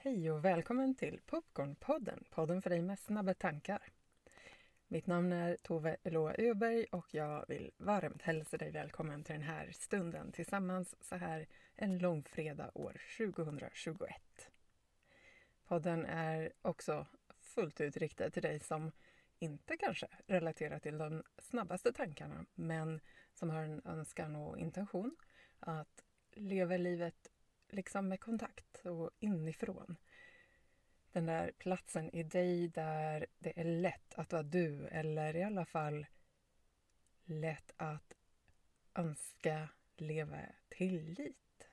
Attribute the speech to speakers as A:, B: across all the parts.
A: Hej och välkommen till Popcornpodden, podden för dig med snabba tankar. Mitt namn är Tove Eloa Öberg och jag vill varmt hälsa dig välkommen till den här stunden tillsammans så här en långfredag år 2021. Podden är också fullt ut riktad till dig som inte kanske relaterar till de snabbaste tankarna men som har en önskan och intention att leva livet liksom med kontakt och inifrån. Den där platsen i dig där det är lätt att vara du eller i alla fall lätt att önska leva tillit.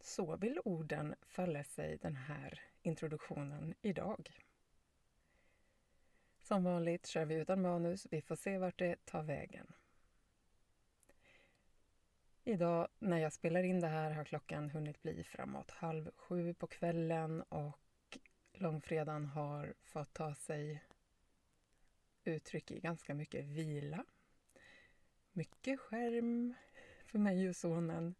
A: Så vill orden falla sig den här introduktionen idag. Som vanligt kör vi utan manus. Vi får se vart det tar vägen. Idag när jag spelar in det här har klockan hunnit bli framåt halv sju på kvällen och långfredagen har fått ta sig uttryck i ganska mycket vila. Mycket skärm för mig och sonen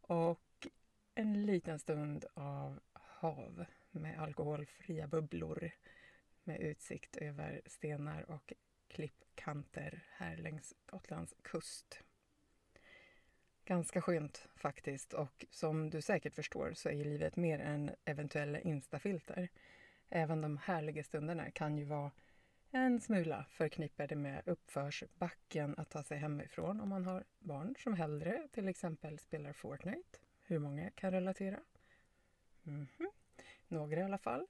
A: och en liten stund av hav med alkoholfria bubblor med utsikt över stenar och klippkanter här längs Gotlands kust. Ganska skönt faktiskt och som du säkert förstår så är livet mer än eventuella instafilter. Även de härliga stunderna kan ju vara en smula förknippade med uppförsbacken att ta sig hemifrån om man har barn som hellre till exempel spelar Fortnite. Hur många kan relatera? Mm -hmm. Några i alla fall.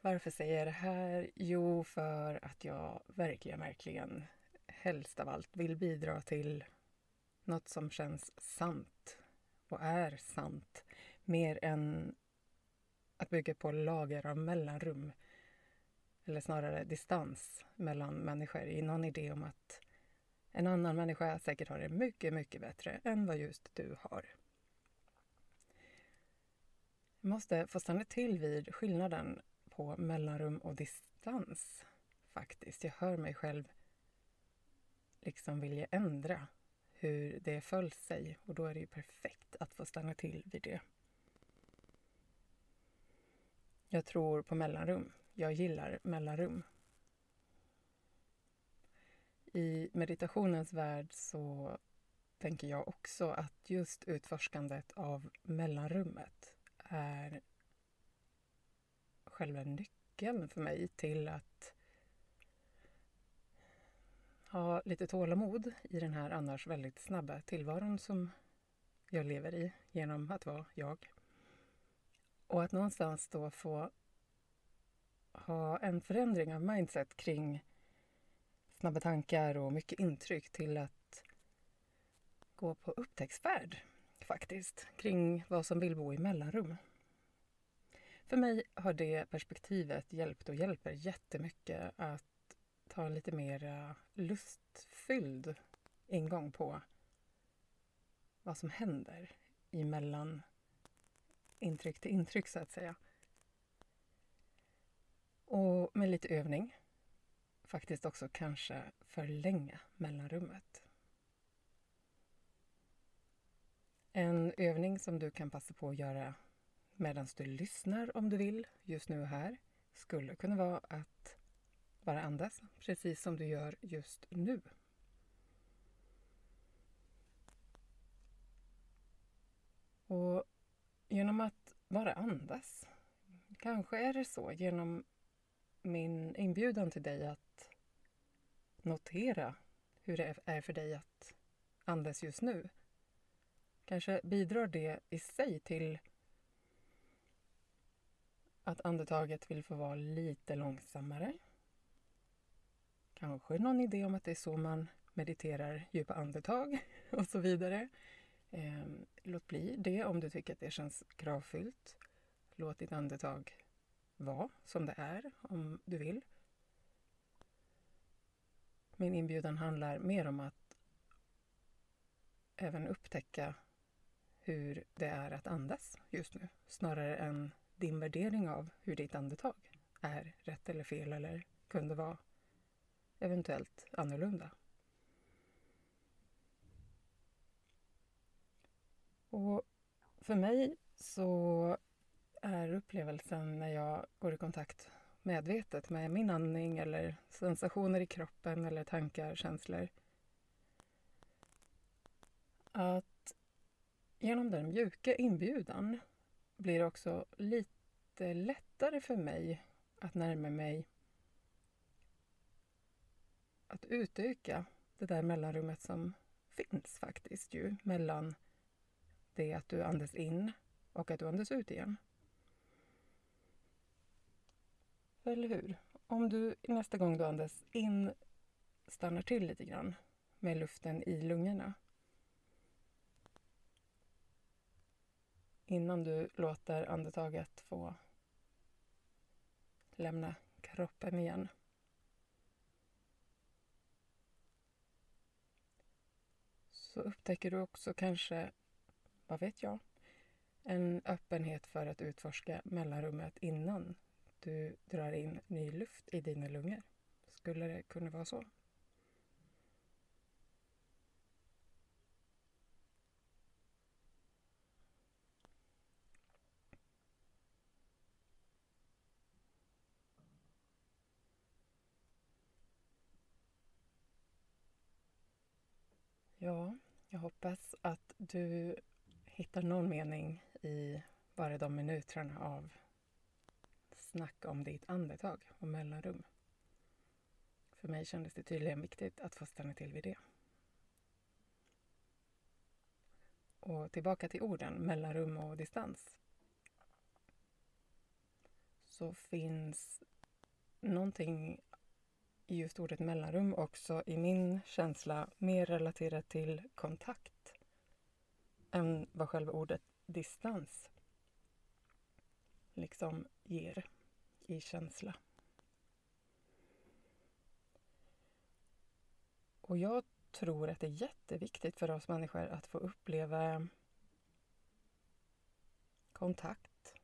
A: Varför säger jag det här? Jo, för att jag verkligen, verkligen helst av allt vill bidra till något som känns sant och är sant mer än att bygga på lager av mellanrum eller snarare distans mellan människor i någon idé om att en annan människa säkert har det mycket, mycket bättre än vad just du har. Jag måste få stanna till vid skillnaden på mellanrum och distans faktiskt. Jag hör mig själv liksom vilja ändra hur det föll sig och då är det ju perfekt att få stanna till vid det. Jag tror på mellanrum. Jag gillar mellanrum. I meditationens värld så tänker jag också att just utforskandet av mellanrummet är själva nyckeln för mig till att ha lite tålamod i den här annars väldigt snabba tillvaron som jag lever i genom att vara jag. Och att någonstans då få ha en förändring av mindset kring snabba tankar och mycket intryck till att gå på upptäcktsfärd faktiskt kring vad som vill bo i mellanrum. För mig har det perspektivet hjälpt och hjälper jättemycket att ta en lite mer eh, lustfylld ingång på vad som händer emellan intryck till intryck så att säga. Och med lite övning faktiskt också kanske förlänga mellanrummet. En övning som du kan passa på att göra medan du lyssnar om du vill just nu här skulle kunna vara att bara andas, precis som du gör just nu. Och genom att bara andas, kanske är det så genom min inbjudan till dig att notera hur det är för dig att andas just nu. Kanske bidrar det i sig till att andetaget vill få vara lite långsammare Kanske någon idé om att det är så man mediterar djupa andetag och så vidare. Eh, låt bli det om du tycker att det känns kravfyllt. Låt ditt andetag vara som det är om du vill. Min inbjudan handlar mer om att även upptäcka hur det är att andas just nu snarare än din värdering av hur ditt andetag är rätt eller fel eller kunde vara eventuellt annorlunda. Och för mig så är upplevelsen när jag går i kontakt medvetet med min andning eller sensationer i kroppen eller tankar, känslor. Att genom den mjuka inbjudan blir det också lite lättare för mig att närma mig att utöka det där mellanrummet som finns faktiskt ju mellan det att du andas in och att du andas ut igen. Eller hur? Om du nästa gång du andas in stannar till lite grann med luften i lungorna. Innan du låter andetaget få lämna kroppen igen. Så upptäcker du också kanske, vad vet jag, en öppenhet för att utforska mellanrummet innan du drar in ny luft i dina lungor. Skulle det kunna vara så? Ja, jag hoppas att du hittar någon mening i bara de minuterna av snack om ditt andetag och mellanrum. För mig kändes det tydligen viktigt att få stanna till vid det. Och tillbaka till orden mellanrum och distans. Så finns någonting just ordet mellanrum också i min känsla mer relaterat till kontakt än vad själva ordet distans liksom ger i känsla. Och jag tror att det är jätteviktigt för oss människor att få uppleva kontakt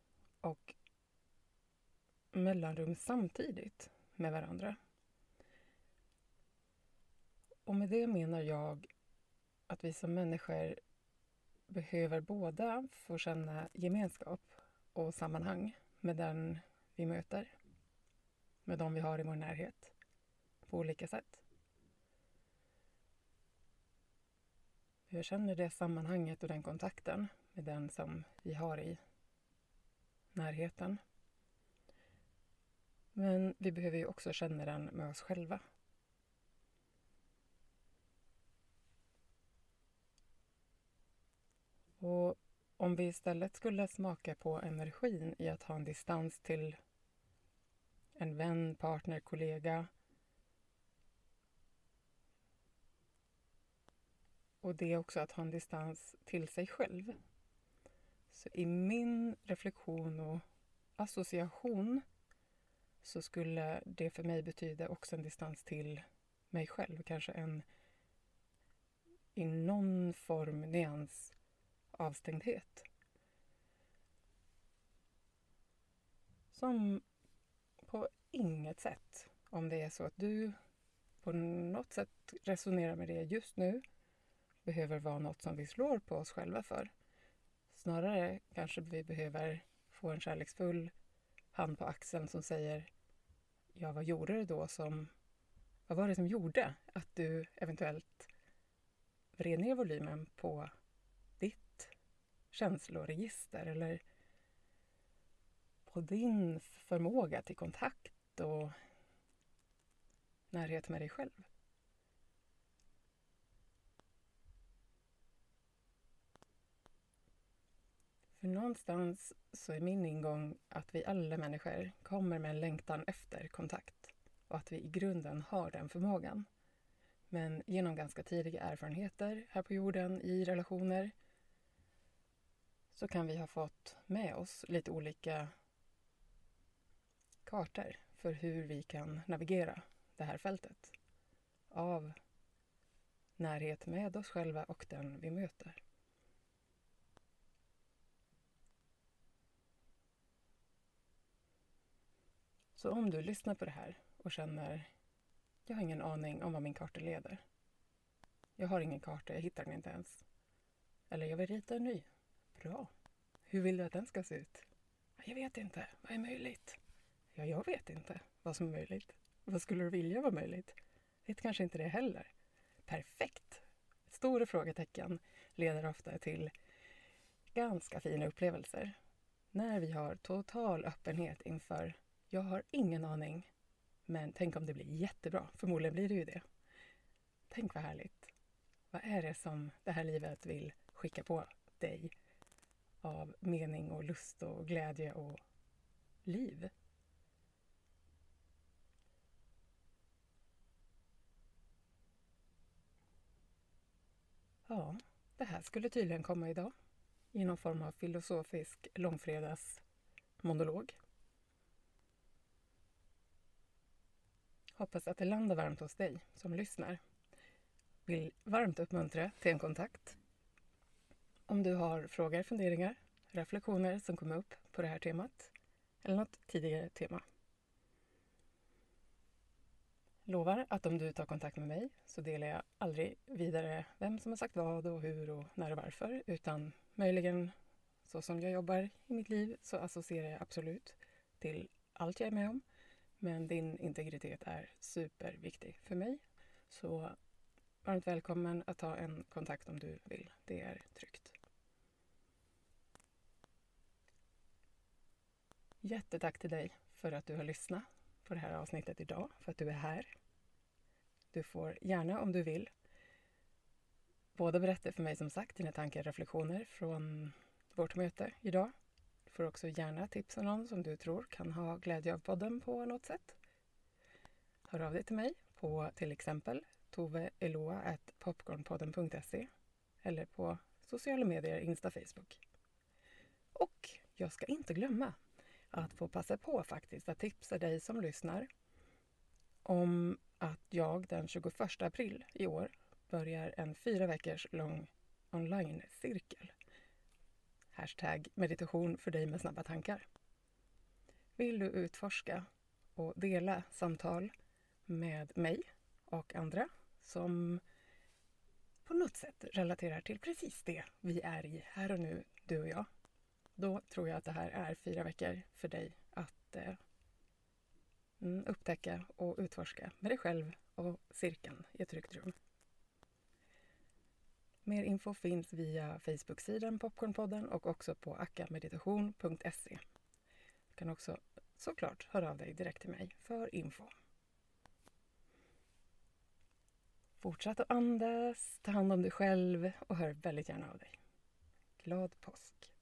A: och mellanrum samtidigt med varandra. Och med det menar jag att vi som människor behöver båda få känna gemenskap och sammanhang med den vi möter, med de vi har i vår närhet, på olika sätt. Jag känner det sammanhanget och den kontakten med den som vi har i närheten. Men vi behöver ju också känna den med oss själva. Och om vi istället skulle smaka på energin i att ha en distans till en vän, partner, kollega. Och det är också att ha en distans till sig själv. Så i min reflektion och association så skulle det för mig betyda också en distans till mig själv, kanske en i någon form nyans avstängdhet. Som på inget sätt, om det är så att du på något sätt resonerar med det just nu, behöver vara något som vi slår på oss själva för. Snarare kanske vi behöver få en kärleksfull hand på axeln som säger Ja, vad gjorde det då som... Vad var det som gjorde att du eventuellt vred ner volymen på känsloregister eller på din förmåga till kontakt och närhet med dig själv. För någonstans så är min ingång att vi alla människor kommer med en längtan efter kontakt och att vi i grunden har den förmågan. Men genom ganska tidiga erfarenheter här på jorden, i relationer, så kan vi ha fått med oss lite olika kartor för hur vi kan navigera det här fältet av närhet med oss själva och den vi möter. Så om du lyssnar på det här och känner jag har ingen aning om vad min karta leder. Jag har ingen karta, jag hittar den inte ens. Eller jag vill rita en ny. Bra. Hur vill du att den ska se ut? Jag vet inte. Vad är möjligt? Ja, jag vet inte vad som är möjligt. Vad skulle du vilja vara möjligt? Vet kanske inte det heller. Perfekt! Stora frågetecken leder ofta till ganska fina upplevelser. När vi har total öppenhet inför jag har ingen aning, men tänk om det blir jättebra. Förmodligen blir det ju det. Tänk vad härligt. Vad är det som det här livet vill skicka på dig av mening och lust och glädje och liv? Ja, det här skulle tydligen komma idag i någon form av filosofisk långfredagsmonolog. Hoppas att det landar varmt hos dig som lyssnar. Vill varmt uppmuntra till en kontakt. Om du har frågor, funderingar, reflektioner som kommer upp på det här temat eller något tidigare tema. Lovar att om du tar kontakt med mig så delar jag aldrig vidare vem som har sagt vad och hur och när och varför utan möjligen så som jag jobbar i mitt liv så associerar jag absolut till allt jag är med om. Men din integritet är superviktig för mig. Så varmt välkommen att ta en kontakt om du vill. Det är tryggt. Jättetack till dig för att du har lyssnat på det här avsnittet idag, för att du är här. Du får gärna, om du vill, både berätta för mig som sagt dina tankar och reflektioner från vårt möte idag. Du får också gärna tipsa någon som du tror kan ha glädje av podden på något sätt. Hör av dig till mig på till exempel toveeloa.popcornpodden.se eller på sociala medier, Insta, Facebook. Och jag ska inte glömma att få passa på faktiskt att tipsa dig som lyssnar om att jag den 21 april i år börjar en fyra veckors lång online-cirkel. Hashtag meditation för dig med snabba tankar. Vill du utforska och dela samtal med mig och andra som på något sätt relaterar till precis det vi är i här och nu, du och jag, då tror jag att det här är fyra veckor för dig att eh, mm, upptäcka och utforska med dig själv och cirkeln i ett tryggt rum. Mer info finns via Facebook-sidan Popcornpodden och också på akameditation.se. Du kan också såklart höra av dig direkt till mig för info. Fortsätt att andas, ta hand om dig själv och hör väldigt gärna av dig. Glad påsk!